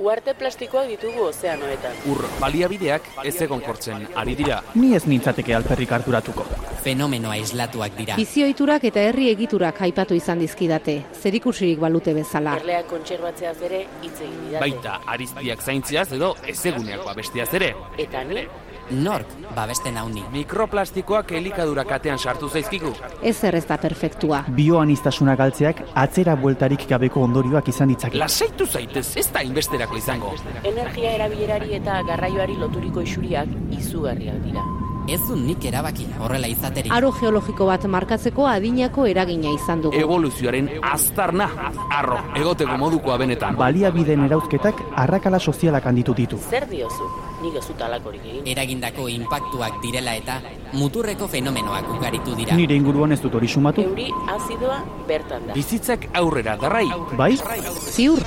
Uarte plastikoak ditugu ozeanoetan. Ur baliabideak ez egon kortzen, ari dira. Ni ez nintzateke alperrik harturatuko. Fenomeno aislatuak dira. Bizioiturak eta herri egiturak aipatu izan dizkidate, zerikusirik balute bezala. Erleak kontserbatzeaz ere hitz egin didate. Baita, ariztiak zaintziaz edo ezeguneak babestiaz ere. Eta ni, Nork babesten hauni. Mikroplastikoak elikadura katean sartu zaizkigu. Ez ez da perfektua. Bioanistasuna galtzeak atzera bueltarik gabeko ondorioak izan ditzake. Lasaitu zaitez, ez da inbesterako izango. energia erabilerari eta garraioari loturiko isuriak izugarriak dira. Ez du nik erabaki horrela izaterik. Aro geologiko bat markatzeko adinako eragina izan dugu. Evoluzioaren aztarna, arro, egoteko modukoa benetan. Baliabideen erauzketak arrakala sozialak handitu ditu. Zer diozu? Nik ez dut alakorik egin. Eragindako inpaktuak direla eta muturreko fenomenoak ugaritu dira. Nire inguruan ez dut hori sumatu. Euri azidoa bertan da. Bizitzak aurrera, darrai. Bai? Ziur,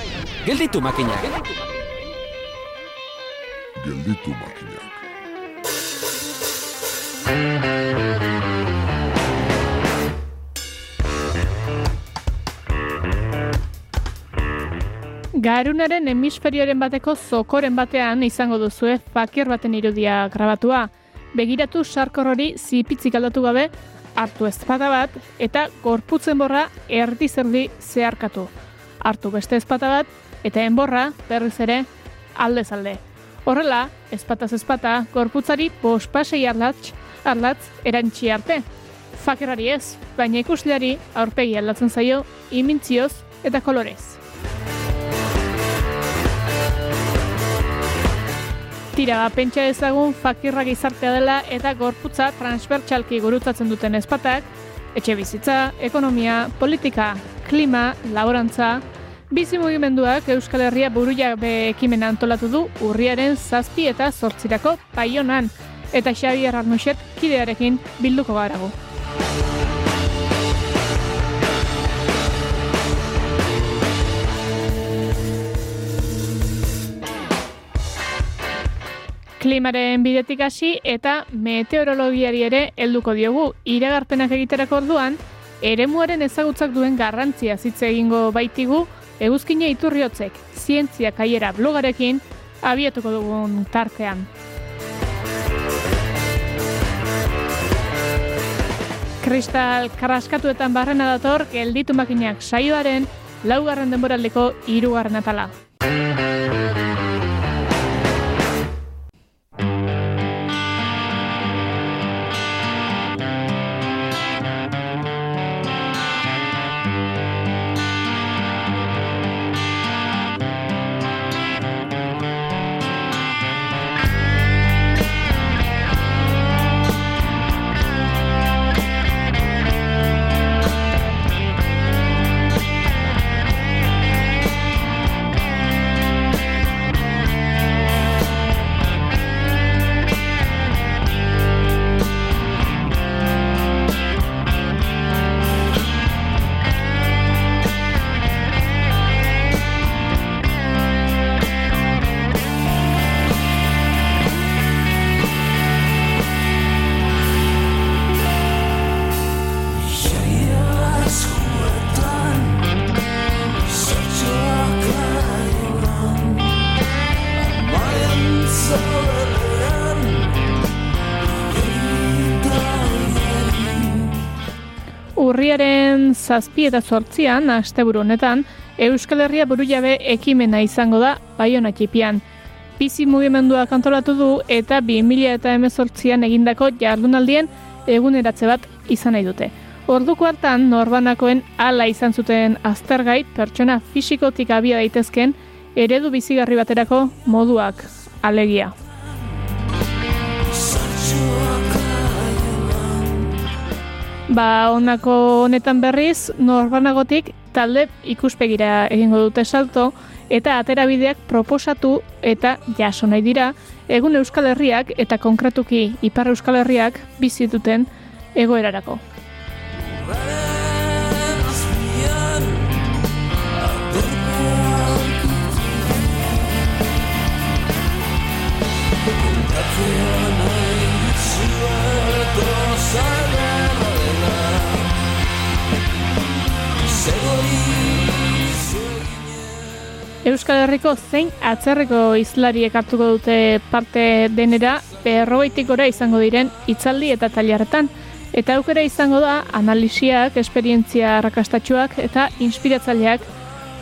Gelditu makinak. Gelditu makinak. Garunaren hemisferioaren bateko zokoren batean izango duzue fakir baten irudia grabatua. Begiratu sarkor hori zipitzik aldatu gabe, hartu ezpata bat eta gorputzen borra erdi zerdi zeharkatu. Hartu beste ezpata bat eta enborra berriz ere aldez alde. Horrela, ezpataz ezpata, gorputzari bospasei arlatz, arlatz erantxi arte. Fakirari ez, baina ikusleari aurpegi aldatzen zaio imintzioz eta kolorez. Tira, pentsa ezagun fakirra gizartea dela eta gorputza transbertsalki gurutzatzen duten ezpatak, etxe bizitza, ekonomia, politika, klima, laborantza, bizi mugimenduak Euskal Herria burujabe ekimena antolatu du urriaren zazpi eta zortzirako paionan, eta Xabier Arnuxet kidearekin bilduko garagu. Klimaren bidetik hasi eta meteorologiari ere helduko diogu iragarpenak egiterako orduan, eremuaren ezagutzak duen garrantzia hitz egingo baitigu eguzkine iturriotzek zientzia kaiera blogarekin abiatuko dugun tartean. Kristal karaskatuetan barrena dator gelditu makinak saioaren laugarren denboraldeko hirugarren atala. Zazpi eta zortzian, asteburu honetan, Euskal Herria burujabe ekimena izango da Baiona txipian. Bizi mugimenduak antolatu du eta 2000 eta emezortzian egindako jardunaldien eguneratze bat izan nahi dute. Orduko hartan, norbanakoen ala izan zuten aztergai pertsona fisikotik abia daitezken eredu bizigarri baterako moduak alegia. Ba, honako honetan berriz, norbanagotik talde ikuspegira egingo dute salto, eta aterabideak proposatu eta jaso nahi dira, egun Euskal Herriak eta konkretuki Ipar Euskal Herriak bizi duten egoerarako. Euskal Herriko zein atzerreko izlariek hartuko dute parte denera berrogeitik gora izango diren hitzaldi eta tailarretan. Eta aukera izango da analisiak, esperientzia rakastatxuak eta inspiratzaileak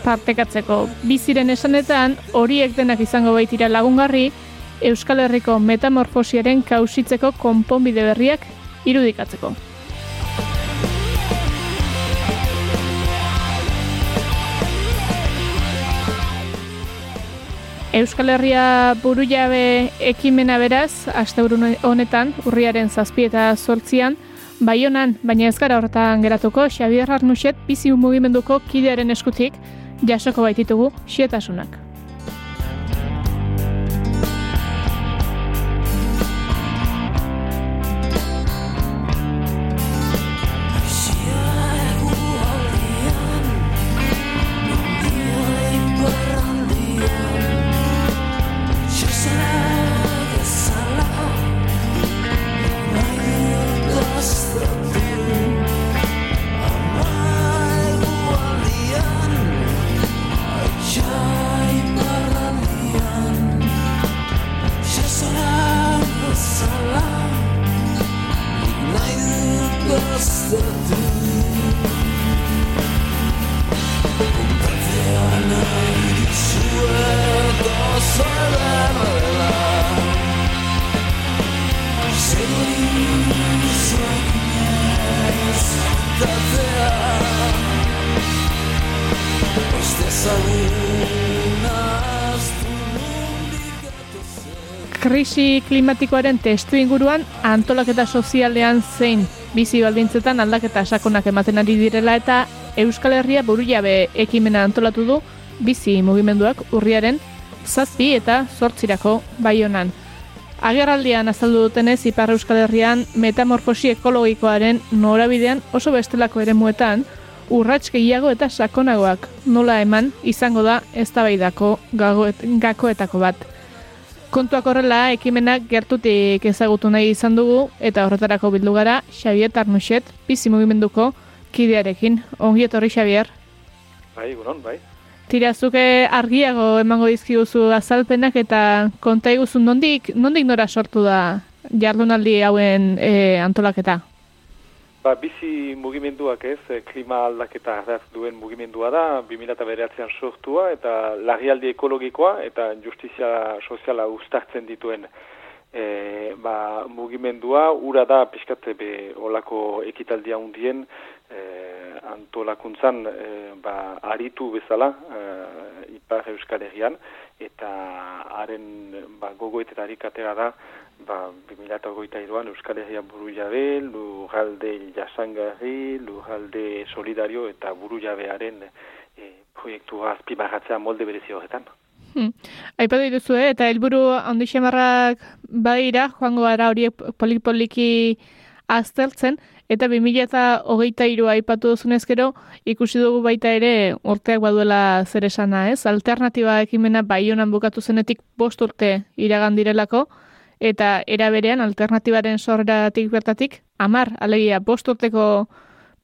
partekatzeko. Biziren esanetan horiek denak izango baitira lagungarri Euskal Herriko metamorfosiaren kausitzeko konponbide berriak irudikatzeko. Euskal Herria buru jabe ekimena beraz, asteburu honetan, urriaren zazpi eta sortzian, Baionan, baina ez gara horretan geratuko, Xabier Arnuxet bizi mugimenduko kidearen eskutik, jasoko baititugu, xietasunak. Krisi klimatikoaren testu inguruan antolaketa sozialean zein bizi baldintzetan aldaketa sakonak ematen ari direla eta Euskal Herria buru jabe ekimena antolatu du bizi mugimenduak urriaren zazpi eta zortzirako baionan. Agerraldian azaldu dutenez Ipar Euskal Herrian metamorfosi ekologikoaren norabidean oso bestelako ere muetan urrats gehiago eta sakonagoak nola eman izango da eztabaidako gakoetako bat. Kontuak horrela, ekimenak gertutik ezagutu nahi izan dugu, eta horretarako bildu gara, Xavier Tarnuxet, bizi mugimenduko kidearekin. Ongi etorri, Xavier? Bai, gunon, bai. Tirazuke argiago emango dizkiguzu azalpenak eta konta iguzun nondik, nondik nora sortu da jardunaldi hauen e, antolaketa? Ba, bizi mugimenduak ez, eh, klima aldaketa ardaz duen mugimendua da, 2008an sortua eta lagialdi ekologikoa eta justizia soziala ustartzen dituen e, ba, mugimendua, ura da pixkatze be olako ekitaldia hundien e, antolakuntzan e, ba, aritu bezala e, Ipar Euskal Herrian. Eta haren ba, gogoetetarik atera da ba, 2008an Euskal Herria buru jabe, lujalde jasangarri, lujalde solidario eta buru jabearen e, proiektua azpimarratzea molde berezi horretan. Hmm. Aipatu dituzu, eh? eta helburu handi xamarrak badira, joango gara horiek polipoliki aztertzen, eta 2000 eta hogeita irua aipatu duzunez gero, ikusi dugu baita ere urteak baduela zer esana, ez? Alternatiba ekimena bai honan bukatu zenetik bost urte iragan direlako, eta era berean alternatibaren sorreratik bertatik hamar alegia bost urteko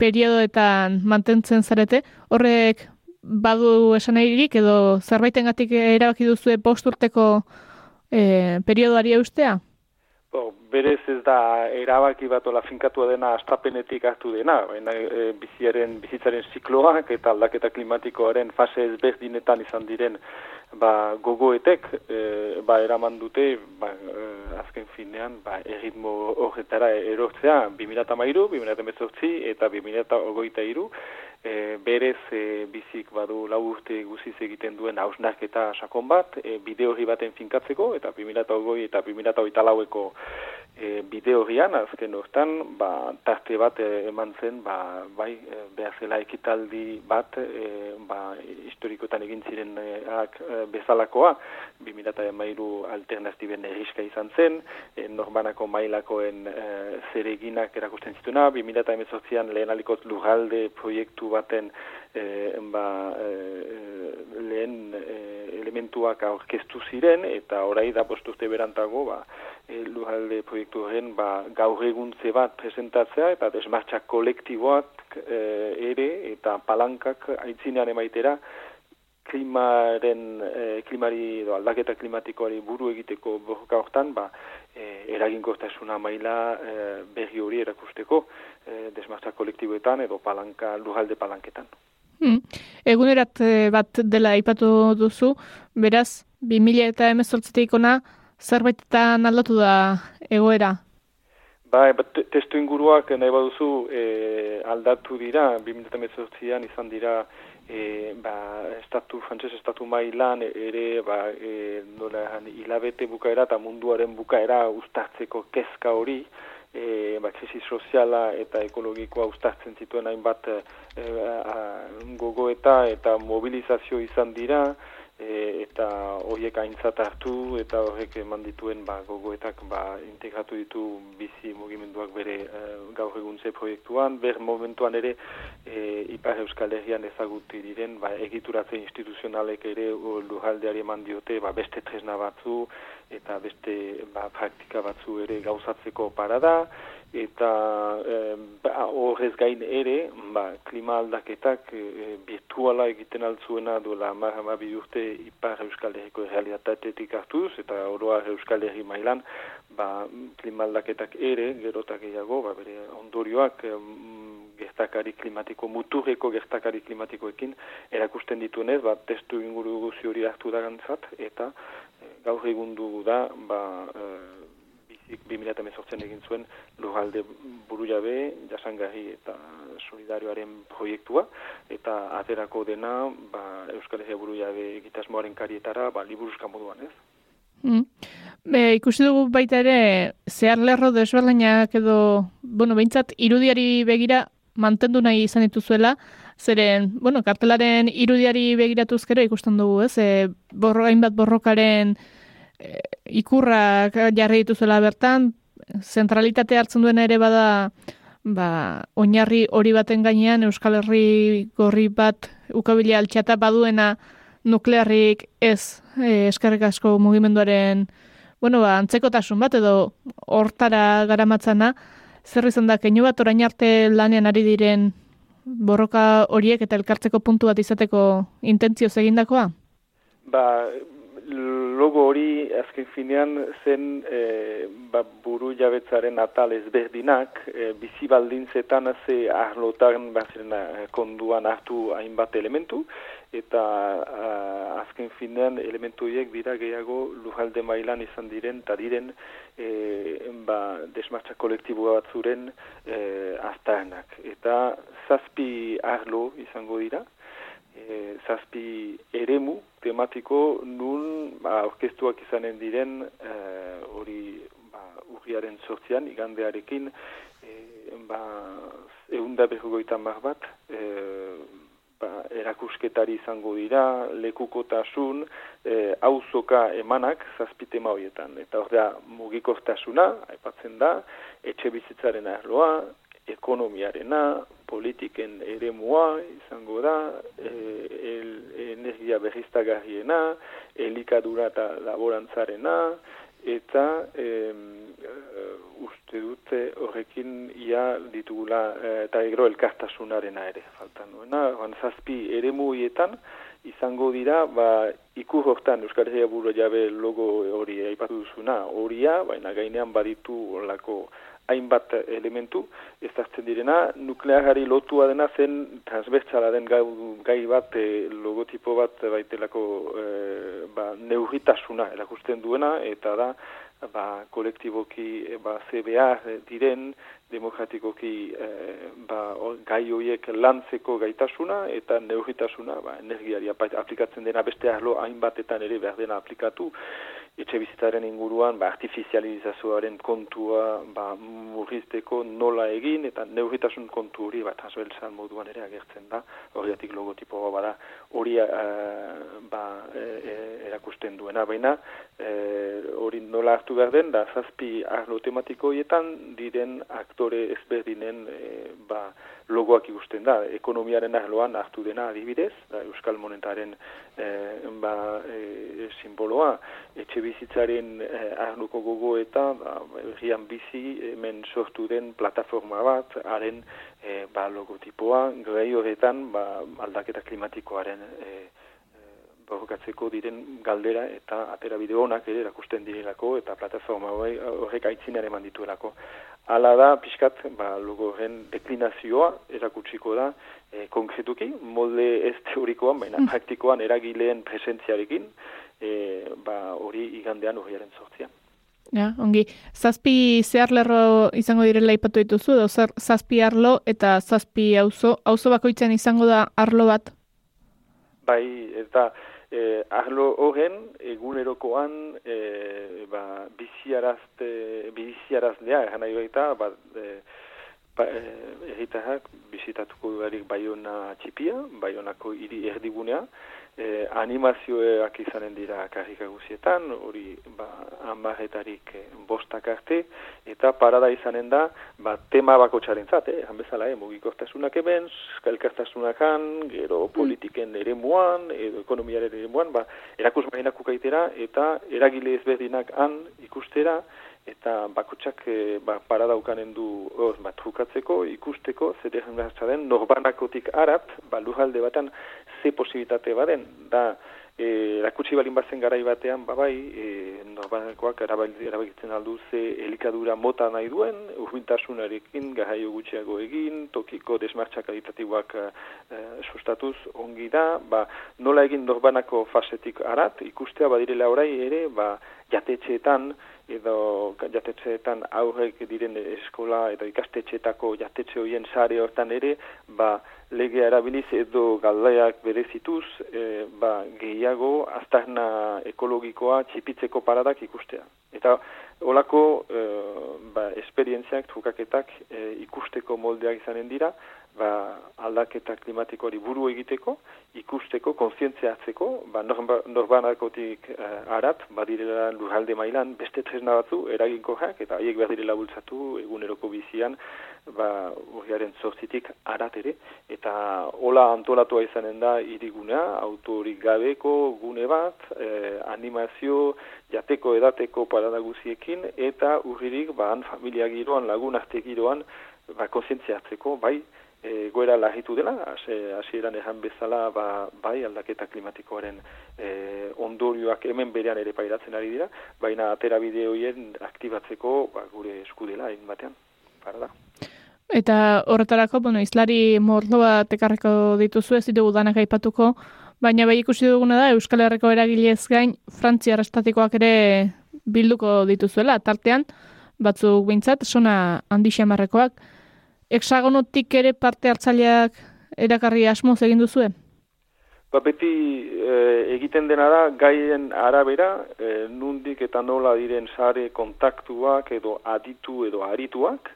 periodoetan mantentzen zarete horrek badu esan edo zerbaitengatik erabaki duzu bost urteko e, periodoari eustea? Bo, berez ez da erabaki bat ola finkatua dena astapenetik hartu dena, baina e, biziaren, bizitzaren zikloak eta aldaketa klimatikoaren fase ezberdinetan izan diren ba, gogoetek e, ba, eraman dute ba, e, azken finean ba, erritmo horretara erortzea 2008, 2008 eta 2008 e, berez e, bizik badu lau urte guziz egiten duen hausnarketa sakon bat, e, bide hori baten finkatzeko, eta 2008 eta 2008 laueko e, bide horrian, azken hortan, ba, tarte bat e, eman zen, ba, bai, e, behar zela ekitaldi bat, e, ba, historikotan egin ziren e, bezalakoa, 2008 alternatiben erriska izan zen, e, norbanako mailakoen e, zereginak erakusten zituna, 2008an lehen alikot lugalde proiektu baten e, ba, e, lehen e, elementuak aurkeztu ziren, eta orai da postuzte berantago, ba, e, lujalde proiektu horren ba, gaur eguntze bat presentatzea eta desmartxak kolektiboak e, ere eta palankak aitzinean emaitera klimaren e, klimari edo aldaketa klimatikoari buru egiteko borroka hortan ba e, eraginkortasuna maila e, berri hori erakusteko e, desmartza kolektiboetan edo palanka lujalde palanketan. Hmm. Egunerat e, bat dela aipatu duzu, beraz, 2000 eta emezortzitik ona, zerbaitetan aldatu da egoera? Ba, ba testu inguruak nahi baduzu e, aldatu dira, 2000 eta emezortzian izan dira e, ba, estatu, frantzes estatu mailan ere ba, e, nola, hilabete bukaera eta munduaren bukaera ustartzeko kezka hori, e, ba, krisi soziala eta ekologikoa ustartzen zituen hainbat e, gogo eta eta mobilizazio izan dira, e, eta horiek aintzat hartu eta horrek eman dituen ba, gogoetak ba, integratu ditu bizi mugimenduak bere e, gaur eguntze proiektuan, ber momentuan ere e, Ipar Euskal Herrian ezagutu diren ba, egituratze instituzionalek ere lujaldeari eman diote ba, beste tresna batzu eta beste ba, praktika batzu ere gauzatzeko parada, eta horrez gain ere, ba, klima aldaketak e, virtuala egiten altzuena duela amar bi urte ipar Euskal Herriko realitatetik hartuz, eta oroa Euskal Herri mailan, ba, klima aldaketak ere, gerotak gehiago, ba, bere ondorioak gertakari klimatiko, muturreko gertakari klimatikoekin erakusten dituenez, ba, testu inguru guzi hori hartu da gantzat, eta e, gaur egun dugu da, ba, e, 2018 egin zuen lurralde buru jabe, jasangarri eta solidarioaren proiektua, eta aterako dena ba, Euskal Herria buru jabe egitasmoaren karietara ba, liburuzka moduan ez. Mm. Be, ikusi dugu baita ere, zehar lerro desberdinak edo, bueno, behintzat, irudiari begira mantendu nahi izan dituzuela, zeren, bueno, kartelaren irudiari begiratuzkero ikusten dugu, ez? E, borro, hainbat borrokaren ikurrak jarri dituzela bertan, zentralitate hartzen duena ere bada ba, oinarri hori baten gainean Euskal Herri gorri bat ukabila altxata baduena nuklearrik ez e, eskarrik asko mugimenduaren bueno, ba, antzekotasun bat edo hortara garamatzana, zer izan da, keinu bat orain arte lanean ari diren borroka horiek eta elkartzeko puntu bat izateko intentzioz egindakoa? Ba, logo hori azken finean zen e, ba, buru jabetzaren atal ezberdinak e, bizi baldintzetan ze ahlotan bazen e, konduan hartu hainbat elementu eta a, azken finean elementu horiek dira gehiago lujalde mailan izan diren eta diren e, ba, desmartza kolektibo batzuren e, aztarenak eta zazpi ahlo izango dira e, zazpi eremu tematiko nun ba, orkestuak izanen diren e, hori ba, urriaren sortzian, igandearekin e, ba, eunda berrogoitan bat e, ba, erakusketari izango dira lekukotasun e, auzoka emanak zazpitema horietan. Eta hor da mugikortasuna aipatzen da etxe bizitzaren arloa ekonomiarena, politiken eremua izango da, e, el, energia berriztagarriena, elikadura eta laborantzarena, eta e, uste dute horrekin ia ditugula e, eta egro elkartasunarena ere, faltan nuena, zazpi eremu izango dira, ba, ikur hortan Euskal Herria Buro Jabe logo hori aipatu duzuna, horia, baina gainean baditu olako hainbat elementu, ez hartzen direna, nuklearari lotua dena zen transbertsala den gai bat, e, logotipo bat baitelako e, ba, neurritasuna erakusten duena, eta da, ba, kolektiboki e, ba, CBA diren, demokratikoki e, ba, gai horiek lantzeko gaitasuna, eta neurritasuna, ba, energiari aplikatzen dena beste arlo hainbatetan ere behar dena aplikatu, etxe bizitaren inguruan ba, artifizializazioaren kontua ba, murrizteko nola egin eta neurritasun kontu hori bat transversan moduan ere agertzen da. Horiatik logotipo bada hori uh, ba, e, e, erakusten duena. Baina hori nola hartu behar den da zazpi arlo tematiko diren aktore ezberdinen e, ba, logoak ikusten da, ekonomiaren arloan hartu dena adibidez, da, Euskal Monetaren ba, e, simboloa, etxe bizitzaren eh, arnuko gogo eta ba, bizi hemen sortu den plataforma bat, haren eh, ba, logotipoa, gai horretan ba, aldaketa klimatikoaren eh, borrokatzeko diren galdera eta atera bide honak ere erakusten direlako eta plataforma horrek aitzinean eman dituelako. Hala da, pixkat, ba, logo horren deklinazioa erakutsiko da e, konkretuki, molde ez teorikoan, baina praktikoan eragileen presentziarekin, e, ba, hori igandean horiaren sortzian. Ja, ongi. Zazpi zeharlerro izango direla ipatu dituzu, edo zazpi arlo eta zazpi auzo, auzo bakoitzen izango da arlo bat. Bai, eta eh, arlo horren egunerokoan eh, ba, biziarazte, biziarazlea, eran nahi baita, ba, eh, ba, eh, bizitatuko duarik Baiona txipia, Baionako hiri erdigunea, eh, animazioak izanen dira karrika guzietan, hori ba, amarretarik eh, bostak arte, eta parada izanen da, ba, tema bako txarentzat, eh, han bezala, eh, mugikortasunak hemen, elkartasunak han, gero politiken ere muan, edo ekonomiaren ere muan, ba, erakus mainak ukaitera, eta eragile ezberdinak han ikustera, eta bakotsak e, ba, parada ukanen du hor, ba, trukatzeko, ikusteko, zer den, norbanakotik arat, ba, lujalde batan, ze posibilitate baden, da, e, erakutsi balin bazen garai batean, ba bai, e, norbanakoak erabakitzen aldu ze elikadura mota nahi duen, urbintasunarekin, gahaio gutxiago egin, tokiko desmartxa kalitatiboak e, sustatuz ongi da, ba, nola egin norbanako fasetik arat, ikustea badirela orai ere, ba, jatetxeetan, edo jatetxeetan aurrek diren eskola edo ikastetxeetako jatetxe horien sare hortan ere, ba, legea erabiliz edo galdeak berezituz, e, ba, gehiago aztarna ekologikoa txipitzeko paradak ikustea. Eta olako e, ba, esperientziak, trukaketak e, ikusteko moldeak izanen dira, ba, aldaketa klimatikoari buru egiteko, ikusteko, kontzientziatzeko, ba, norba, norbanakotik uh, arat, badirela lurralde mailan, beste tresna batzu, eraginkoak, eta haiek behar direla bultzatu eguneroko bizian, ba, urriaren zortzitik arat ere, eta hola antolatua izanen da irigunea, autorik gabeko gune bat, eh, animazio, jateko edateko parada guziekin, eta urririk, ba, han familia giroan, lagun arte giroan, ba, kontzientziatzeko, bai, e, goera lagitu dela, hasieran ejan bezala ba, bai aldaketa klimatikoaren e, ondorioak hemen berean ere pairatzen ari dira, baina atera bide horien aktibatzeko ba, gure eskudela egin batean, para da. Eta horretarako, bueno, izlari morlo bat ekarreko dituzu ez ditugu danak aipatuko, baina bai ikusi duguna da Euskal Herriko eragilez gain Frantzia estatikoak ere bilduko dituzuela, tartean batzuk behintzat, sona handi xamarrekoak, hexagonotik ere parte hartzaileak erakarri asmoz egin duzue? Ba, beti e, egiten dena da gaien arabera, e, nundik eta nola diren sare kontaktuak edo aditu edo arituak,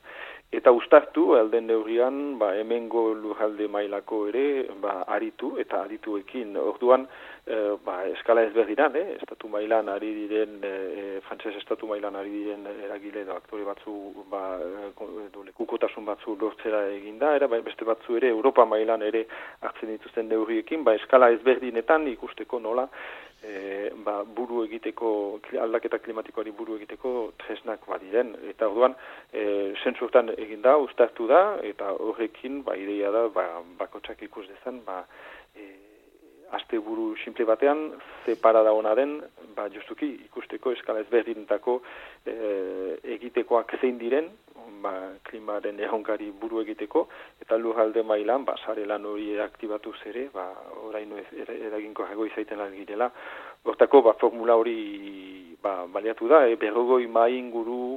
eta ustartu alden neurrian ba, hemengo lujalde mailako ere ba, aritu eta adituekin. Orduan, e, ba, eskala ezberdinan, eh? estatu mailan ari diren, e, frantzes estatu mailan ari diren eragile edo aktore batzu, ba, edo lekukotasun batzu lortzera eginda, era, ba, beste batzu ere Europa mailan ere hartzen dituzten neurriekin, ba, eskala ezberdinetan ikusteko nola, e, ba, buru egiteko, aldaketa klimatikoari buru egiteko tresnak badiren. Eta orduan, e, sentzurtan egin da, da, eta horrekin, ba, ideia da, ba, bakotsak ikus dezan, ba, e, aste buru simple batean, ze parada hona den, ba, justuki ikusteko eskala ezberdinetako e, egitekoak zein diren, ba, klimaren erronkari buru egiteko, eta lurralde mailan, ba, sare lan hori aktibatuz ere, ba, oraino ez, eraginko jago izaiten lan girela. Hortako, ba, formula hori ba, baliatu da, e, berrogoi main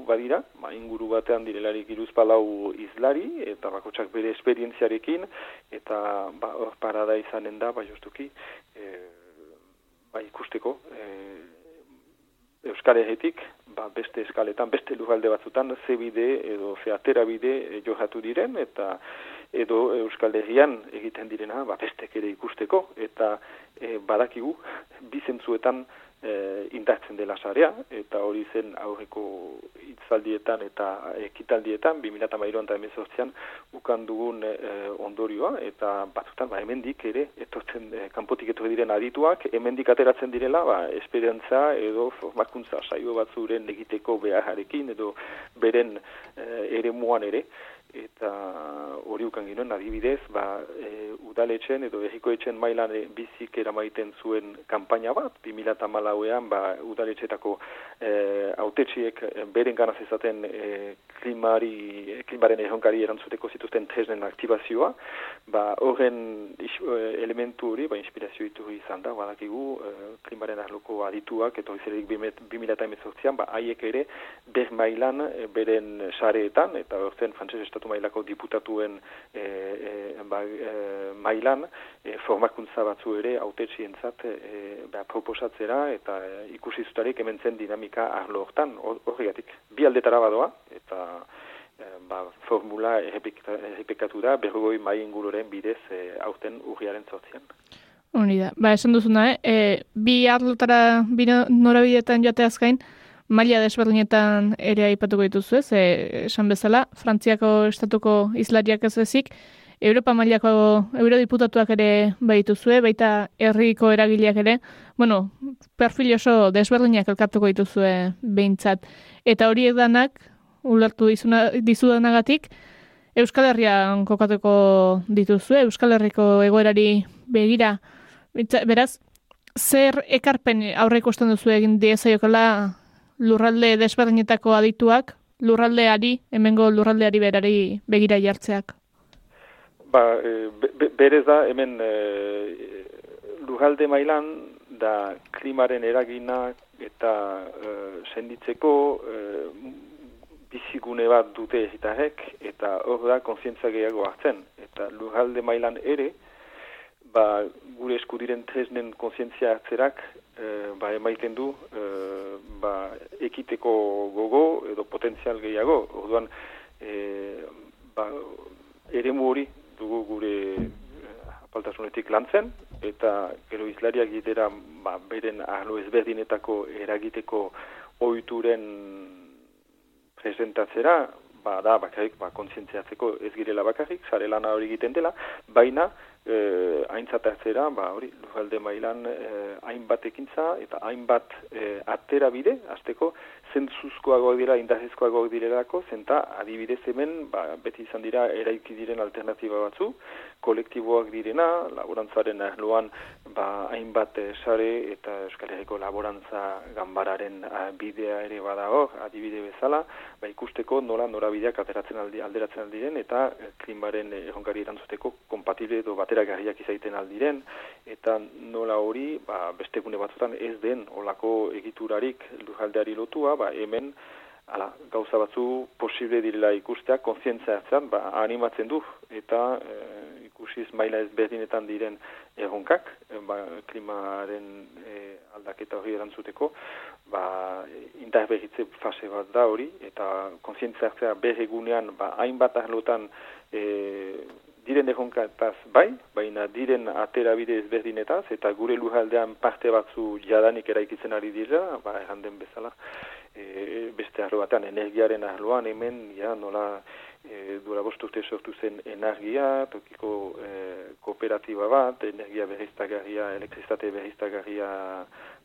badira, main guru batean direlarik iruz palau izlari, eta bakotsak bere esperientziarekin, eta ba, hor parada izanen da, ba, justuki, e, ba, ikusteko, e, Euskal Herretik, ba, beste eskaletan, beste lugalde batzutan, ze bide edo ze atera bide e, johatu diren, eta edo Euskal Herrian egiten direna, ba, bestek ere ikusteko, eta e, badakigu, bizentzuetan e, indartzen dela sarea, eta hori zen aurreko hitzaldietan eta ekitaldietan, 2008an eta emezortzian, ukan dugun e, ondorioa, eta batzutan, ba, hemendik ere, etortzen, e, kanpotik etorri diren adituak, hemendik ateratzen direla, ba, esperientza edo formakuntza saio batzuren egiteko beharrekin, edo beren e, ere muan ere, eta hori ukan ginoen adibidez, ba, e, udaletxen edo errikoetxen mailan e, bizik eramaiten zuen kanpaina bat, 2008an ba, udaletxetako e, autetxiek beren ganaz ezaten e, klimari, klimaren erronkari erantzuteko zituzten tresnen aktibazioa, ba, horren elementu hori, ba, inspirazio iturri izan da, badakigu e, klimaren arloko adituak, eta hori 2008an, ba, haiek ere ber mailan beren sareetan, eta horzen frantzes estatu mailako diputatuen e, e, ba, e, mailan e, formakuntza batzu ere autetxientzat e, ba, proposatzera eta e, ikusi zutarik hemen zen dinamika arlo hortan, horregatik, bi aldetara badoa, eta e, ba, formula errepikatu da berrogoi mai ingururen bidez e, aurten urriaren zortzian. Hori da, ba, esan duzuna, eh? E, bi arlotara, bi norabidetan joateaz gain, maila desberdinetan ere aipatuko dituzu ez, e, esan bezala, Frantziako estatuko izlariak ez ezik, Europa mailako eurodiputatuak ere baituzue, baita herriko eragileak ere, bueno, perfil oso desberdinak elkartuko dituzue behintzat. Eta horiek danak, ulertu dizudanagatik, Euskal Herrian kokatuko dituzue, Euskal Herriko egoerari begira. Beraz, zer ekarpen aurreiko esten duzu egin diezaiokala lurralde desberdinetako adituak lurraldeari, hemengo lurraldeari berari begira jartzeak? Ba, e, be, berez da, hemen e, lurralde mailan da klimaren eragina eta e, senditzeko e, bizigune bat dute egitarek eta hor da konzientza gehiago hartzen. Eta lurralde mailan ere, ba, gure eskudiren tresnen konzientzia hartzerak e, ba, emaiten du e, ba, ekiteko gogo edo potentzial gehiago. Orduan, e, ba, ere hori dugu gure apaltasunetik lantzen, eta gero izlariak gitera ba, beren ahlo ezberdinetako eragiteko oituren presentatzera, ba, da, bakarrik, ba, kontzientziatzeko ez girela bakarrik, sare lana hori egiten dela, baina, eh, aintzat hartzera, ba, hori, lujalde mailan eh, hainbat ekintza eta hainbat eh, atera bide, azteko, zentzuzkoagoak dira, indahezkoagoak direlako, zenta adibidez hemen, ba, beti izan dira, eraiki diren alternatiba batzu, kolektiboak direna, laborantzaren ahloan, ba, hainbat eh, sare eta Euskal Herriko laborantza gambararen eh, bidea ere bada hor, adibide bezala, ba, ikusteko nola norabideak ateratzen aldi, alderatzen aldiren, eta eh, klimaren erronkari erantzuteko kompatible edo bateragarriak izaiten aldiren, eta nola hori, ba, beste gune batzutan ez den olako egiturarik lujaldeari lotua, ba, hemen ala, gauza batzu posible direla ikustea, konzientzia hartzen, ba, animatzen du, eta e, ikusiz maila ezberdinetan diren erronkak, e, ba, klimaren e, aldaketa hori erantzuteko, ba, indar berritze fase bat da hori, eta konzientzia hartzea berregunean, ba, hainbat ahlotan e, diren erronkataz bai, baina diren aterabide ezberdinetaz, eta gure lujaldean parte batzu jadanik eraikitzen ari dira, ba, erranden bezala, e, beste arlo batean, energiaren arloan hemen, ja, nola e, dura bosturte sortu zen energia, tokiko e, kooperatiba bat, energia berriztagarria, elektriztate berriztagarria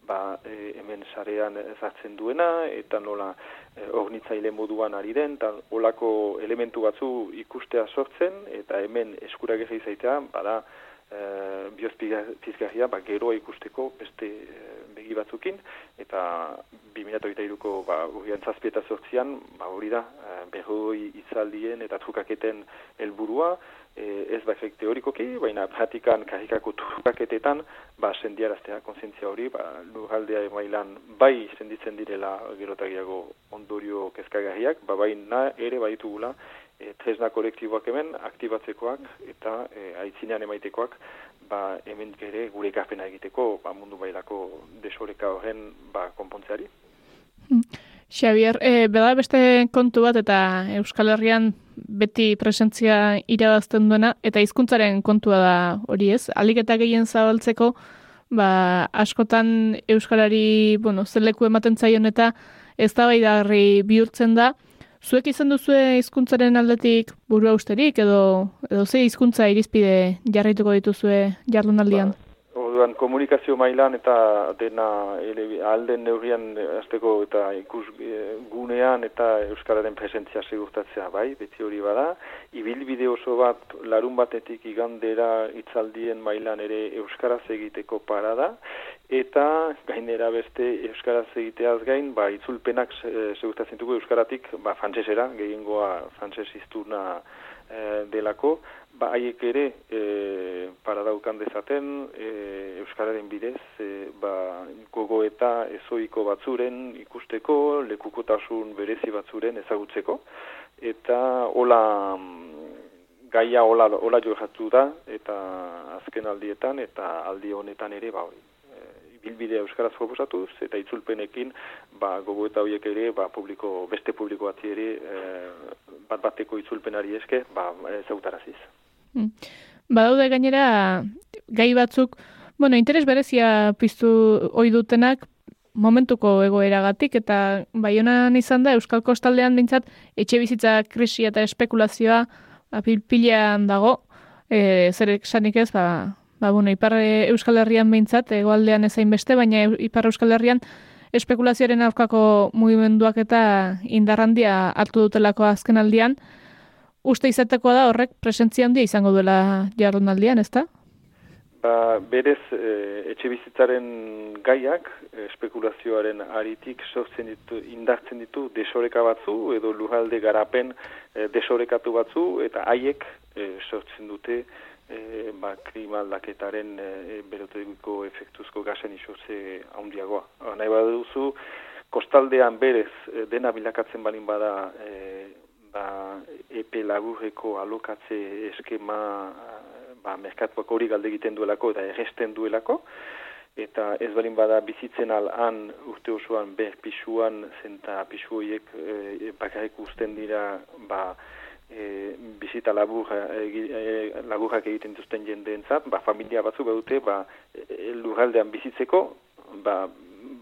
ba, e, hemen sarean zartzen duena, eta nola e, ornitzaile moduan ari den, eta olako elementu batzu ikustea sortzen, eta hemen eskuragerri zaitea, bada, e, biozpizgarria, ba, geroa ikusteko beste e, begi batzukin, eta 2008ko ba, urrian zazpieta sortzian, ba, hori da, e, berroi izaldien eta trukaketen helburua, e, ez bakarrik teorikoki, baina pratikan karikako trukaketetan, ba, sendiaraztea konsientzia hori, ba, lurraldea emailan bai senditzen direla gerotagiago ondorio kezkagarriak, ba, baina ere baitugula, e, tresna kolektiboak hemen aktibatzekoak eta e, aitzinean emaitekoak ba, hemen gere gure gafena egiteko ba, mundu bailako desoreka horren ba, konpontzeari. Hmm. Xavier, e, beda beste kontu bat eta Euskal Herrian beti presentzia irabazten duena eta hizkuntzaren kontua da hori ez. Alik eta gehien zabaltzeko, ba, askotan Euskalari bueno, zeleku ematen zaion eta ez da bihurtzen da, Zuek izan duzu hizkuntzaren aldetik burua usterik edo edo ze hizkuntza irizpide jarraituko dituzue jardunaldian? Ba, Orduan, komunikazio mailan eta dena ele, alden neurrian azteko eta ikus e, gunean eta Euskararen presentzia segurtatzea, bai, beti hori bada. Ibilbide oso bat larun batetik igandera itzaldien mailan ere Euskaraz egiteko parada, eta gainera beste Euskaraz egiteaz gain, ba, itzulpenak segurtatzen dugu Euskaratik, ba, frantzesera, gehiengoa frantzes izturna e, delako, ba, haiek ere e, paradaukan dezaten e, Euskararen bidez e, ba, gogo eta ezoiko batzuren ikusteko, lekukotasun berezi batzuren ezagutzeko, eta hola gaia hola, hola jo da, eta azken aldietan, eta aldi honetan ere, ba, bilbide euskaraz proposatuz eta itzulpenekin ba gogo eta hoiek ere ba publiko beste publiko batzi ere e, bat bateko itzulpenari eske ba zautaraziz. Hmm. Badaude gainera gai batzuk, bueno, interes berezia piztu ohi dutenak momentuko egoeragatik eta baionan izan da Euskal Kostaldean bintzat etxe bizitza krisia eta espekulazioa apilpilean dago, e, zer esanik ez, ba, ba, bueno, Ipar Euskal Herrian behintzat, egoaldean ezain beste, baina Ipar Euskal Herrian espekulazioaren aurkako mugimenduak eta indarrandia hartu dutelako azken aldian, uste izateko da horrek presentzia handia izango duela jardunaldian, ezta? Ba, berez, e, etxe bizitzaren gaiak, espekulazioaren aritik sortzen ditu, indartzen ditu desoreka batzu, edo lujalde garapen e, desorekatu batzu, eta haiek e, sortzen dute e, ba, klima aldaketaren e, berotegiko efektuzko gazen isurtze handiagoa. Nahi baduzu, kostaldean berez e, dena bilakatzen balin bada e, ba, epe lagurreko alokatze eskema ba, merkatuak hori galde egiten duelako eta erresten duelako, eta ez balin bada bizitzen alan urte osoan ber pisuan zenta pisu horiek e, bakarrik usten dira ba, e, bizita labur, e, laburrak egiten duzten jendeentzat, ba, familia batzuk badute, ba, e, lurraldean bizitzeko, ba,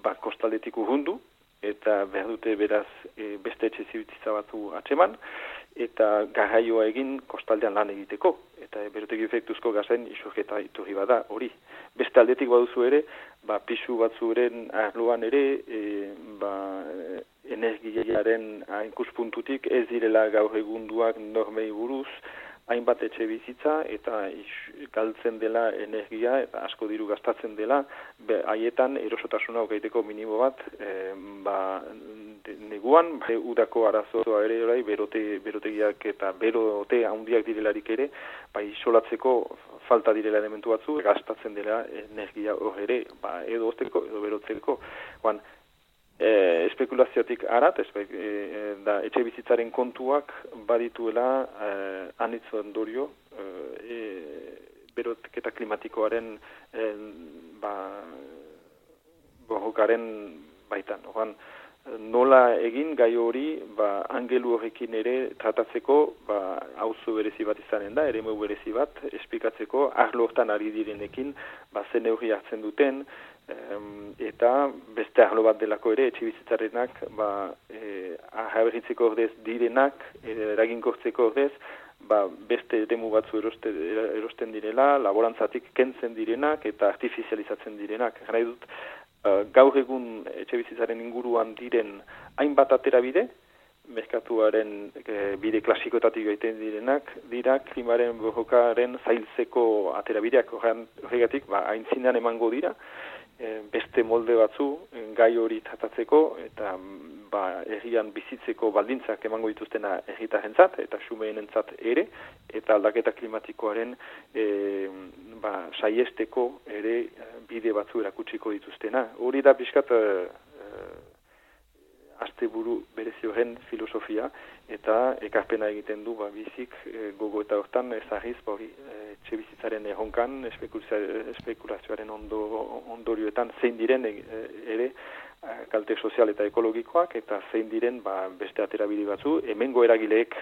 ba, kostaldetik urrundu, eta behar dute beraz e, beste etxe zibitza batzu atseman, eta garraioa egin kostaldean lan egiteko, eta e, berotegi efektuzko gazen isurketa iturri bada hori. Beste aldetik baduzu ere, ba, pisu batzuren arloan ere, e, ba, energiaren ikuspuntutik ez direla gaur egunduak normei buruz, hainbat etxe bizitza eta galtzen dela energia eta asko diru gastatzen dela haietan erosotasuna okaiteko minimo bat e, ba, neguan ba, udako arazoa ere orai berote, berotegiak eta berote handiak direlarik ere ba, isolatzeko falta direla elementu batzu gastatzen dela energia hor ere ba, edo osteko edo berotzeko. Juan, e, espekulaziotik arat, espe, e, da etxe bizitzaren kontuak badituela e, anitz ondorio e, e, berotketa klimatikoaren e, ba, borrokaren baitan. Oran, nola egin gai hori ba, angelu horrekin ere tratatzeko ba, auzo berezi bat izanen da, ere berezi bat, esplikatzeko arlo hortan ari direnekin ba, zen hartzen duten, eta beste arlo bat delako ere, etxibizitzarenak, ba, e, ahaberritzeko ordez direnak, e, eraginkortzeko ordez, ba, beste demu batzu eroste, erosten direla, laborantzatik kentzen direnak eta artifizializatzen direnak. Gara dut, uh, gaur egun etxebizitzaren inguruan diren hainbat atera bide, merkatuaren e, bide klasikotatik gaiten direnak, dira klimaren borrokaren zailtzeko aterabideak horregatik, ba, haintzinean emango dira, Eh, beste molde batzu eh, gai hori tratatzeko eta mm, ba, errian bizitzeko baldintzak emango dituztena erritarentzat eta xumeenentzat ere eta aldaketa klimatikoaren e, ba, saiesteko ere bide batzu erakutsiko dituztena. Hori da pixkat e, asteburu berezi horren filosofia eta ekarpena egiten du ba, bizik e, gogo eta hortan ezagiz ba, hori e, txe bizitzaren erronkan espekulazioaren ondo, ondorioetan zein diren e, ere kalte sozial eta ekologikoak eta zein diren ba, beste aterabili batzu hemengo eragileek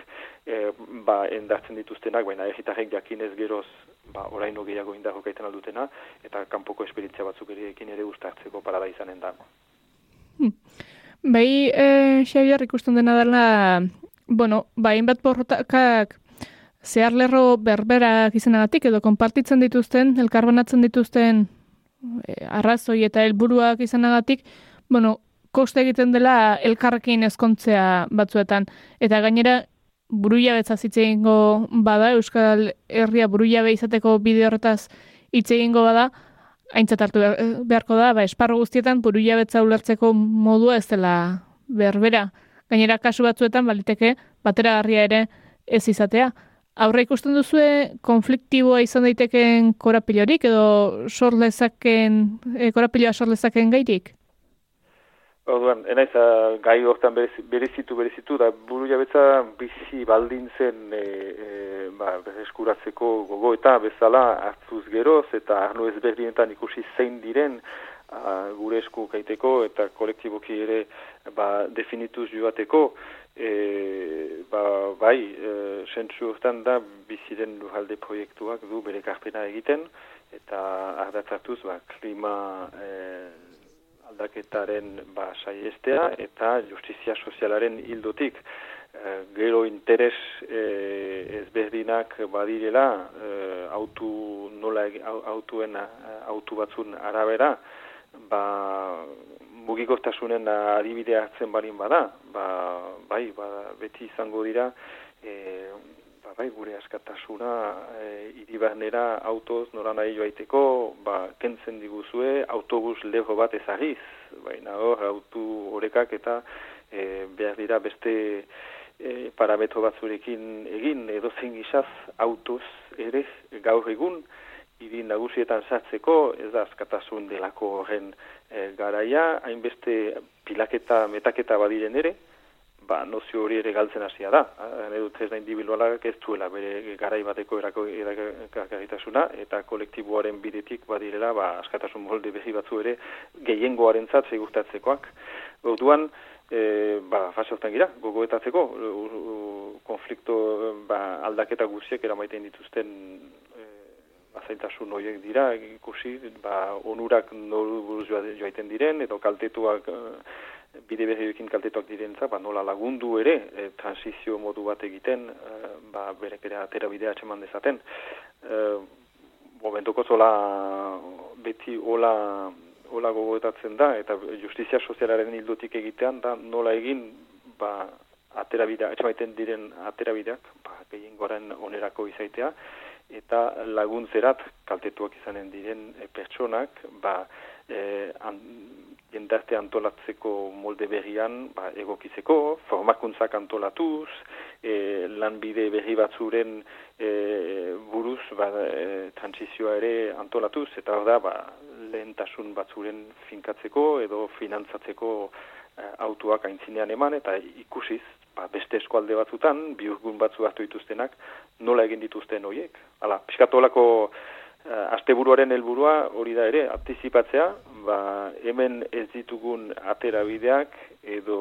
e, ba, endartzen dituztenak baina egitarrek jakinez geroz ba, oraino gehiago indarro gaiten aldutena eta kanpoko esperientzia batzuk ere ekin ere ustartzeko parada izanen da. Hmm. Bai, e, Xavier, ikusten dena dela, bueno, bain bat porrotakak zehar lerro berberak izanagatik edo konpartitzen dituzten, elkarbanatzen dituzten e, arrazoi eta helburuak izanagatik, bueno, koste egiten dela elkarrekin ezkontzea batzuetan. Eta gainera, buru jabetza egingo bada, Euskal Herria buru jabe izateko bide horretaz hitz egingo bada, aintzat hartu beharko da, ba, esparro guztietan buru jabetza ulertzeko modua ez dela berbera. Gainera, kasu batzuetan, baliteke, batera ere ez izatea. Aurre ikusten duzue konfliktiboa izan daitekeen korapilorik edo sorlezaken, e, korapiloa sorlezaken gairik? Orduan, enaiz, gai hortan berezitu, berezitu, da buru jabetza bizi baldin zen e, e, ba, eskuratzeko gogo eta bezala hartzuz geroz eta arno ezberdinetan ikusi zein diren a, gure esku kaiteko eta kolektiboki ere ba, definituz joateko e, ba, bai, e, sentzu hortan da biziren lujalde proiektuak du bere karpena egiten eta ardatzatuz ba, klima e, aldaketaren ba, saiestea eta justizia sozialaren hildotik. E, gero interes e, ezberdinak badirela e, autu nola autuen autu batzun arabera ba mugikostasunen adibidea hartzen barin bada ba, bai ba, beti izango dira e, ba, bai, gure askatasuna e, iribarnera autoz nora nahi joaiteko, ba, kentzen diguzue autobus leho bat ezagiz, baina hor, autu horekak eta e, behar dira beste e, parametro batzurekin egin, edo zein gizaz autoz ere gaur egun, hiri nagusietan sartzeko, ez da askatasun delako horren e, garaia, hainbeste pilaketa, metaketa badiren ere, ba, nozio hori ere galtzen hasia da. Hane dut ez da individualak ez duela bere garai bateko erako erakagitasuna, eta kolektiboaren bidetik badirela, ba, askatasun molde behi batzu ere, gehiengoaren zat segurtatzekoak. Orduan, e, ba, fase hortan gira, gogoetatzeko, konflikto ba, aldaketa guziek eramaiten dituzten e, azaitasun horiek dira, ikusi, ba, onurak noru buruz joaiten diren, edo kaltetuak bide berriekin kaltetuak direntza, ba, nola lagundu ere, e, transizio modu bat egiten, e, ba, berek ere atera bidea atxeman dezaten. E, momentuko zola beti hola, hola gogoetatzen da, eta justizia sozialaren hildotik egitean, da nola egin, ba, atera bidea, atxemaiten diren atera bideak, ba, gehien goren onerako izaitea, eta laguntzerat kaltetuak izanen diren e, pertsonak, ba, e, an, jendarte antolatzeko molde berrian ba, egokizeko, formakuntzak antolatuz, e, lanbide berri batzuren e, buruz ba, e, transizioa ere antolatuz, eta hor da ba, lehentasun batzuren finkatzeko edo finantzatzeko e, autuak aintzinean eman, eta ikusiz, ba, beste eskualde batzutan, biurgun batzu hartu dituztenak, nola egin dituzten horiek. Hala, piskatolako asteburuaren helburua hori da ere, antizipatzea, ba, hemen ez ditugun atera bideak edo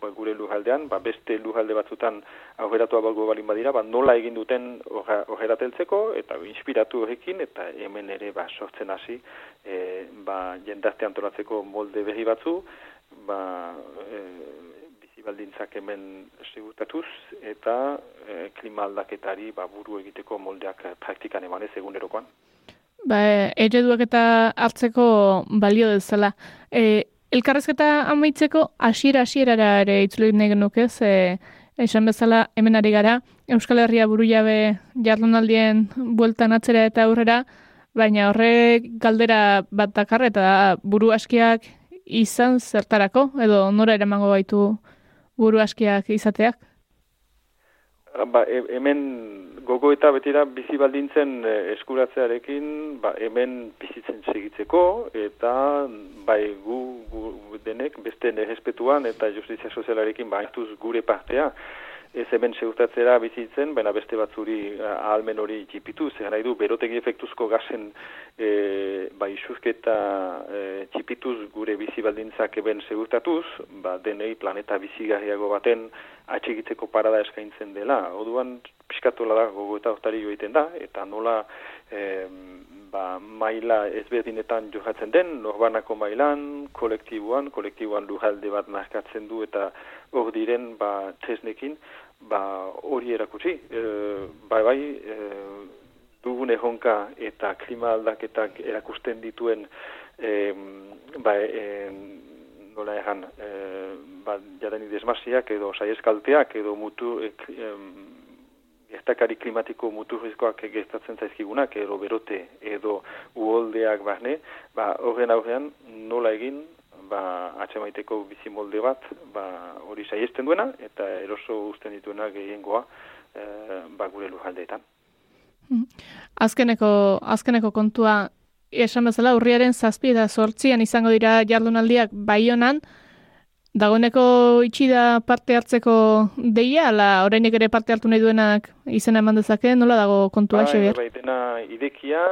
ba, gure lujaldean, ba, beste lujalde batzutan aurreratu abalgo balin badira, ba, nola egin duten horrerateltzeko eta inspiratu horrekin eta hemen ere ba, sortzen hasi e, ba, jendazte antolatzeko molde berri batzu, ba, e, baldintzak hemen segurtatuz eta e, klima aldaketari ba, buru egiteko moldeak praktikan emanez egunerokoan. Ba, ereduak eta hartzeko balio dezala. E, elkarrezketa amaitzeko hasiera hasierara ere itzulek nahi genuke, ze esan bezala hemen ari gara, Euskal Herria buru jabe jardunaldien bueltan atzera eta aurrera, baina horrek galdera bat dakar eta buru askiak izan zertarako, edo nora eramango baitu buru askiak izateak? Ba, e, hemen gogo eta betira bizi baldintzen e, eskuratzearekin, ba, hemen bizitzen segitzeko, eta bai gu, gu denek beste nerespetuan eta justizia sozialarekin ba, gure partea, ez hemen segurtatzera bizitzen, baina beste batzuri eh, ahalmen hori txipitu, zer nahi du, berotegi efektuzko gazen e, ba, isuzketa e, txipituz gure bizi baldintzak eben segurtatuz, ba, denei planeta bizigarriago baten atxigitzeko parada eskaintzen dela. Oduan, piskatola da, gogo eta hortari joiten da, eta nola e, ba, maila ezberdinetan johatzen den, norbanako mailan, kolektiboan, kolektiboan lujalde bat markatzen du eta hor diren ba, tresnekin, ba, hori erakutsi. E, bai bai, e, dugun erronka eta klima aldaketak erakusten dituen e, ba, e, nola erran e, ba, jadeni desmasiak edo saieskalteak edo mutu e, gertakari klimatiko muturrizkoak gertatzen zaizkigunak, edo berote, edo uholdeak bahne, ba, horren aurrean nola egin, ba, atxemaiteko bizi molde bat, ba, hori saiesten duena, eta eroso usten dituena gehiengoa e, ba, gure lujaldeetan. Hmm. Azkeneko, azkeneko kontua, esan bezala, urriaren zazpi eta sortzian izango dira jardunaldiak baionan, Dagoeneko itxi da parte hartzeko deia, ala orainik ere parte hartu nahi duenak izena eman dezake, nola dago kontua, ba, Xavier? Bai, dena idekia,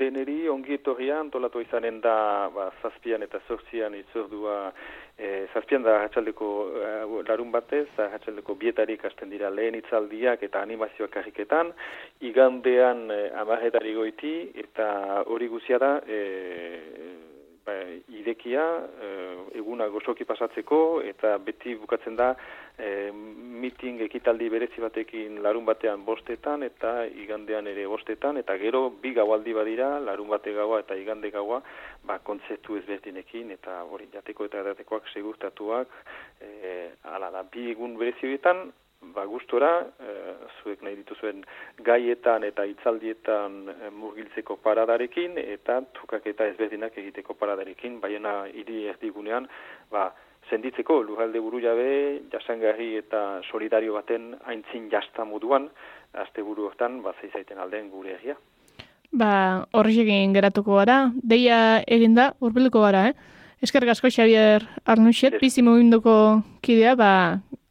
deneri ongi etorria antolatu izanen da ba, zazpian eta zortzian itzordua e, zazpian da hatxaldeko e, larun batez, hatxaldeko bietarik hasten dira lehen itzaldiak eta animazioak karriketan, igandean e, amarretari goiti eta hori guzia da e, ba, idekia e, eguna gozoki pasatzeko eta beti bukatzen da e, miting ekitaldi berezi batekin larun batean bostetan eta igandean ere bostetan eta gero bi gaualdi badira larun bate gaua eta igande gaua ba, kontzeptu ezberdinekin eta hori jateko eta edatekoak segurtatuak e, ala da bi egun berezi horietan ba gustora e, zuek nahi dituzuen gaietan eta hitzaldietan e, murgiltzeko paradarekin eta trukaketa ezberdinak egiteko paradarekin. Baiena hiri erdigunean ba senditzeko lurralde buru jabe jasangarri eta solidario baten aintzin jasta moduan asteburu hortan ba zeizaiten alden gure egia Ba, horri egin geratuko gara, deia eginda, urbiluko gara, eh? Eskerrik asko Xavier Arnuxet, bizi muginduko kidea, ba,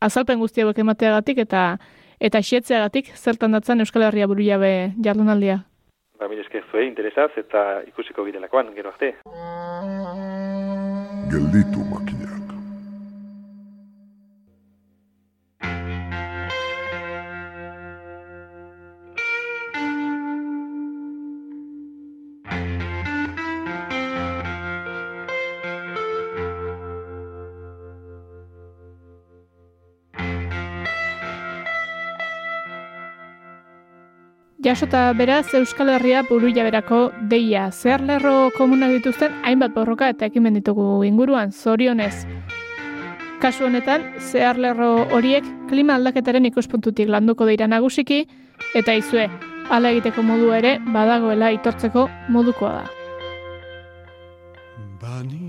azalpen guzti hauek emateagatik eta eta xetzeagatik zertan datzan Euskal Herria buru jabe jardunaldia. Ba, mire esker zuen interesaz eta ikusiko bidelakoan, gero arte. Gelditu Jasota beraz Euskal Herria buru jaberako deia. Zer lerro komunak dituzten hainbat borroka eta ekimen ditugu inguruan, zorionez. Kasu honetan, zehar lerro horiek klima aldaketaren ikuspuntutik landuko dira nagusiki, eta izue, ala egiteko modu ere badagoela itortzeko modukoa da. Bani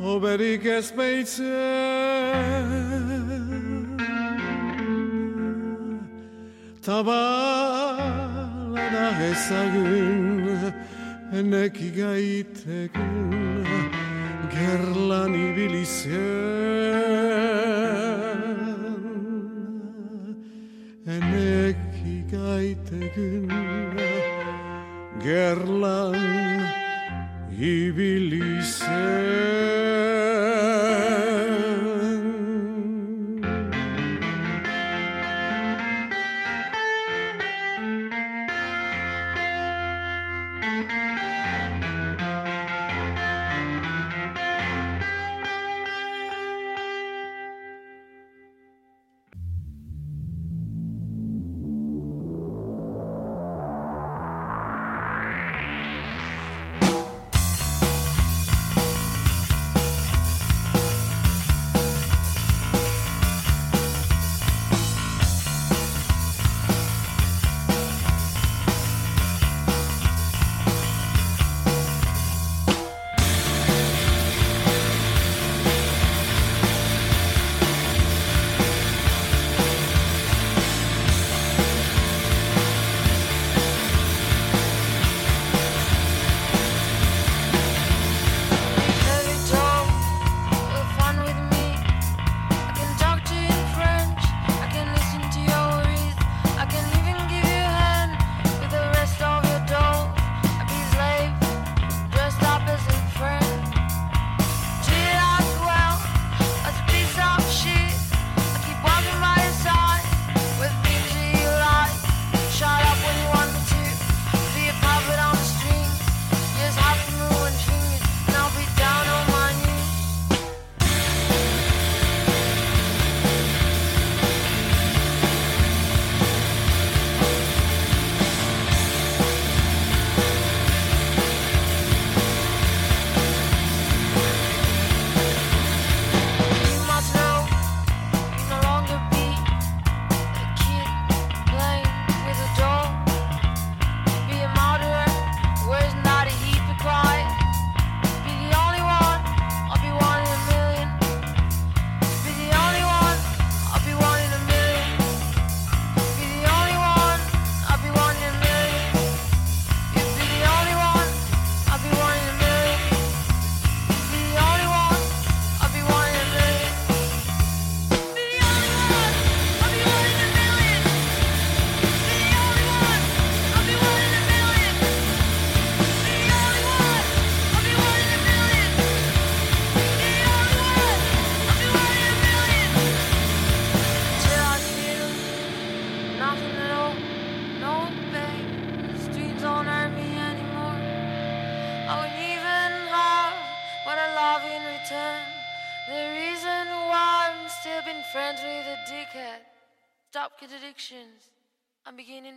Hoberik ez beitzen Tabala da ezagun Eneki gaiteken Gerlan ibilizien Eneki gaiteken Gerlan He believes.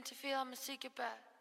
to feel I'ma seek it back.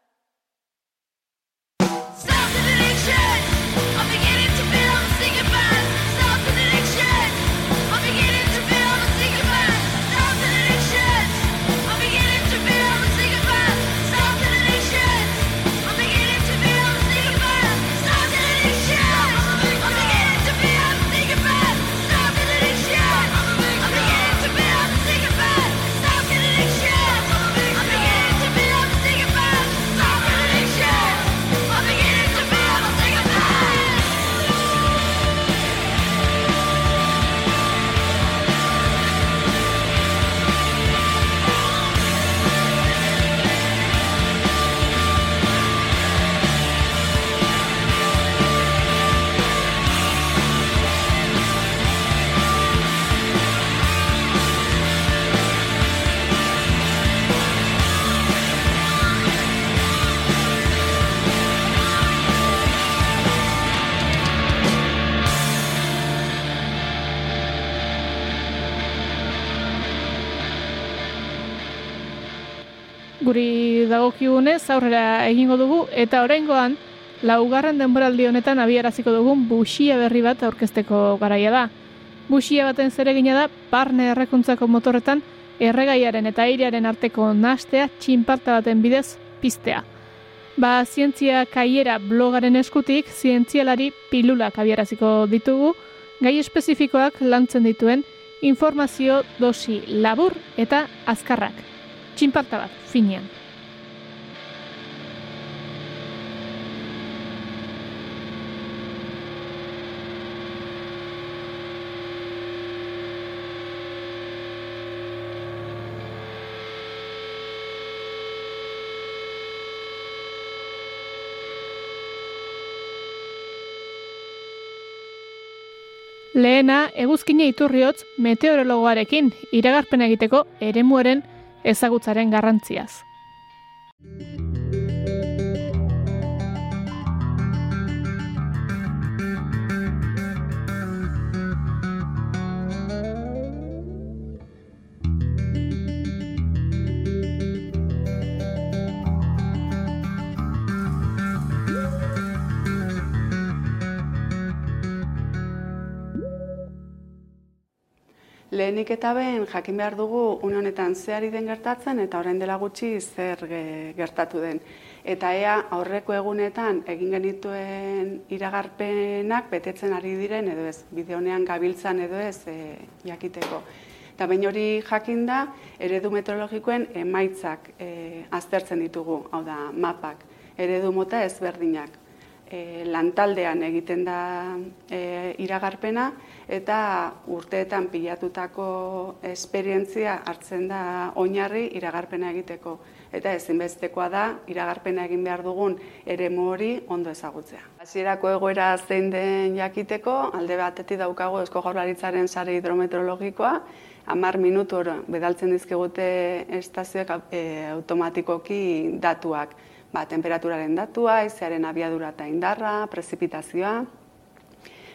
Dagokigunez aurrera egingo dugu eta oraingoan laugarren denboraldi honetan abiaraziko dugun buxia berri bat aurkezteko garaia da. Buxia baten zeregina da barne errekuntzako motorretan erregaiaren eta airearen arteko nastea txinparta baten bidez piztea. Ba, zientzia kaiera blogaren eskutik, zientzialari pilulak abiaraziko ditugu, gai espezifikoak lantzen dituen informazio dosi labur eta azkarrak. Txinparta bat, finean. Lehena, eguzkine iturriotz meteorologoarekin iragarpen egiteko eremuaren ezagutzaren garrantziaz. Lehenik eta behin jakin behar dugu une honetan zehari den gertatzen eta orain dela gutxi zer ge- gertatu den. Eta ea aurreko egunetan egin genituen iragarpenak betetzen ari diren edo ez, bide honean gabiltzan edo ez e, jakiteko. Eta behin hori jakin da, eredu meteorologikoen emaitzak e, aztertzen ditugu, hau da, mapak, eredu mota ezberdinak. E, lantaldean egiten da e, iragarpena eta urteetan pilatutako esperientzia hartzen da oinarri iragarpena egiteko. Eta ezinbestekoa da iragarpena egin behar dugun eremu hori ondo ezagutzea. Hasierako egoera zein den jakiteko, alde batetik daukago Eusko Jaurlaritzaren sare hidrometeorologikoa, hamar minutu oro bedaltzen dizkigute estazioek e, automatikoki datuak. Ba, temperaturaren datua, izearen abiadura eta indarra, prezipitazioa,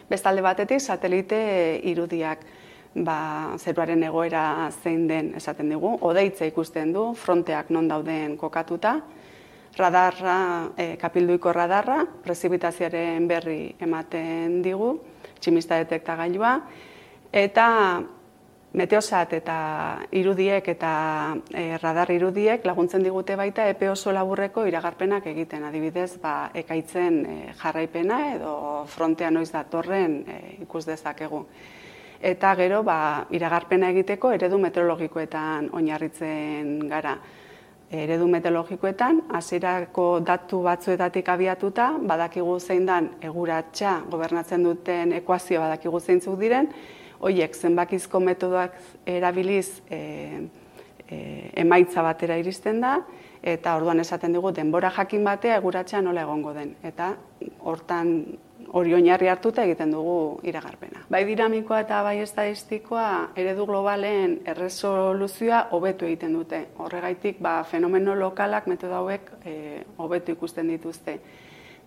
Bestalde batetik satelite irudiak ba, zeruaren egoera zein den esaten digu, odeitza ikusten du, fronteak non dauden kokatuta, radarra, e, kapilduiko radarra, prezipitazioaren berri ematen digu, tximista detektagailua, eta meteosat eta irudiek eta e, radar irudiek laguntzen digute baita epe oso laburreko iragarpenak egiten. Adibidez, ba, ekaitzen e, jarraipena edo frontea noiz datorren e, ikus dezakegu. Eta gero, ba, iragarpena egiteko eredu meteorologikoetan oinarritzen gara. Eredu meteorologikoetan, hasierako datu batzuetatik abiatuta, badakigu zein dan eguratxa gobernatzen duten ekuazio badakigu zeintzuk diren, Hoiek zenbakizko metodoak erabiliz e, e, emaitza batera iristen da, eta orduan esaten dugu denbora jakin batea eguratxea nola egongo den. Eta hortan hori oinarri hartuta egiten dugu iragarpena. Bai dinamikoa eta bai estadistikoa eredu globalen erresoluzioa hobetu egiten dute. Horregaitik ba, fenomeno lokalak metodo hauek e, hobetu ikusten dituzte.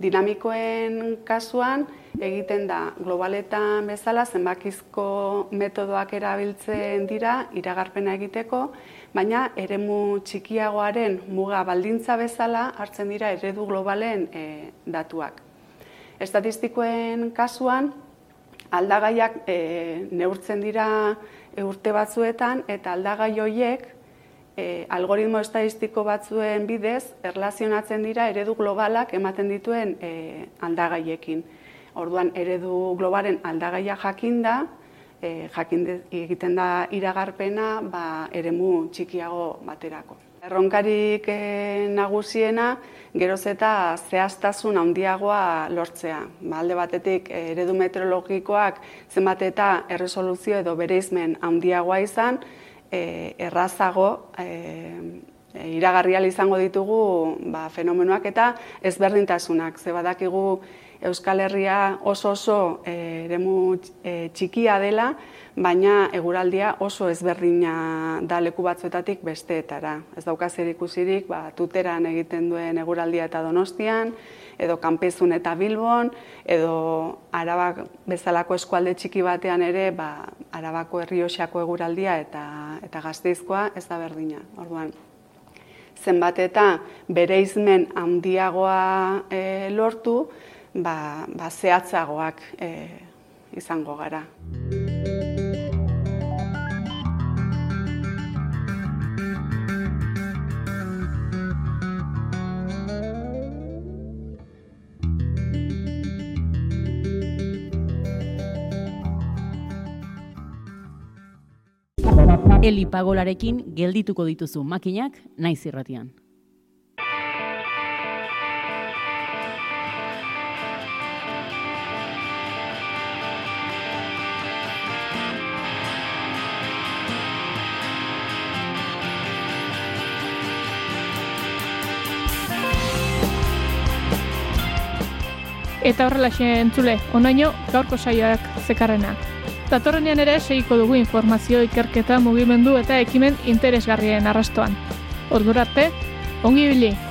Dinamikoen kasuan egiten da globaletan bezala zenbakizko metodoak erabiltzen dira iragarpena egiteko, baina eremu txikiagoaren muga baldintza bezala hartzen dira eredu globalen e, datuak. Estatistikoen kasuan aldagaiak e, neurtzen dira e, urte batzuetan eta aldagai horiek e, algoritmo estadistiko batzuen bidez erlazionatzen dira eredu globalak ematen dituen e, aldagaiekin. Orduan eredu globalen aldagaia jakinda, e, jakin egiten da iragarpena ba, eremu txikiago baterako. Erronkarik e, nagusiena geroz eta zehaztasun handiagoa lortzea. Ba, alde batetik e, eredu meteorologikoak zenbat eta erresoluzio edo bereizmen handiagoa izan, e, errazago e, e, iragarri ahal izango ditugu ba, fenomenoak eta ezberdintasunak. Ze badakigu Euskal Herria oso oso e, eremu e, txikia dela, baina eguraldia oso ezberdina da leku batzuetatik besteetara. Ez dauka zer ikusirik, ba, tuteran egiten duen eguraldia eta donostian, edo kanpezun eta bilbon, edo arabak bezalako eskualde txiki batean ere, ba, arabako herrioxako eguraldia eta, eta gazteizkoa ez da berdina. Orduan, zenbat eta bereizmen handiagoa e, lortu, ba, ba zehatzagoak e, izango gara. Eli pagolarekin geldituko dituzu makinak naiz irratian. Eta horrelaxe entzule, onaino gaurko saioak zekarrena. Datorrenean ere segiko dugu informazio ikerketa mugimendu eta ekimen interesgarrien arrastoan. Ordura arte, ongi ibili!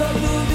absolute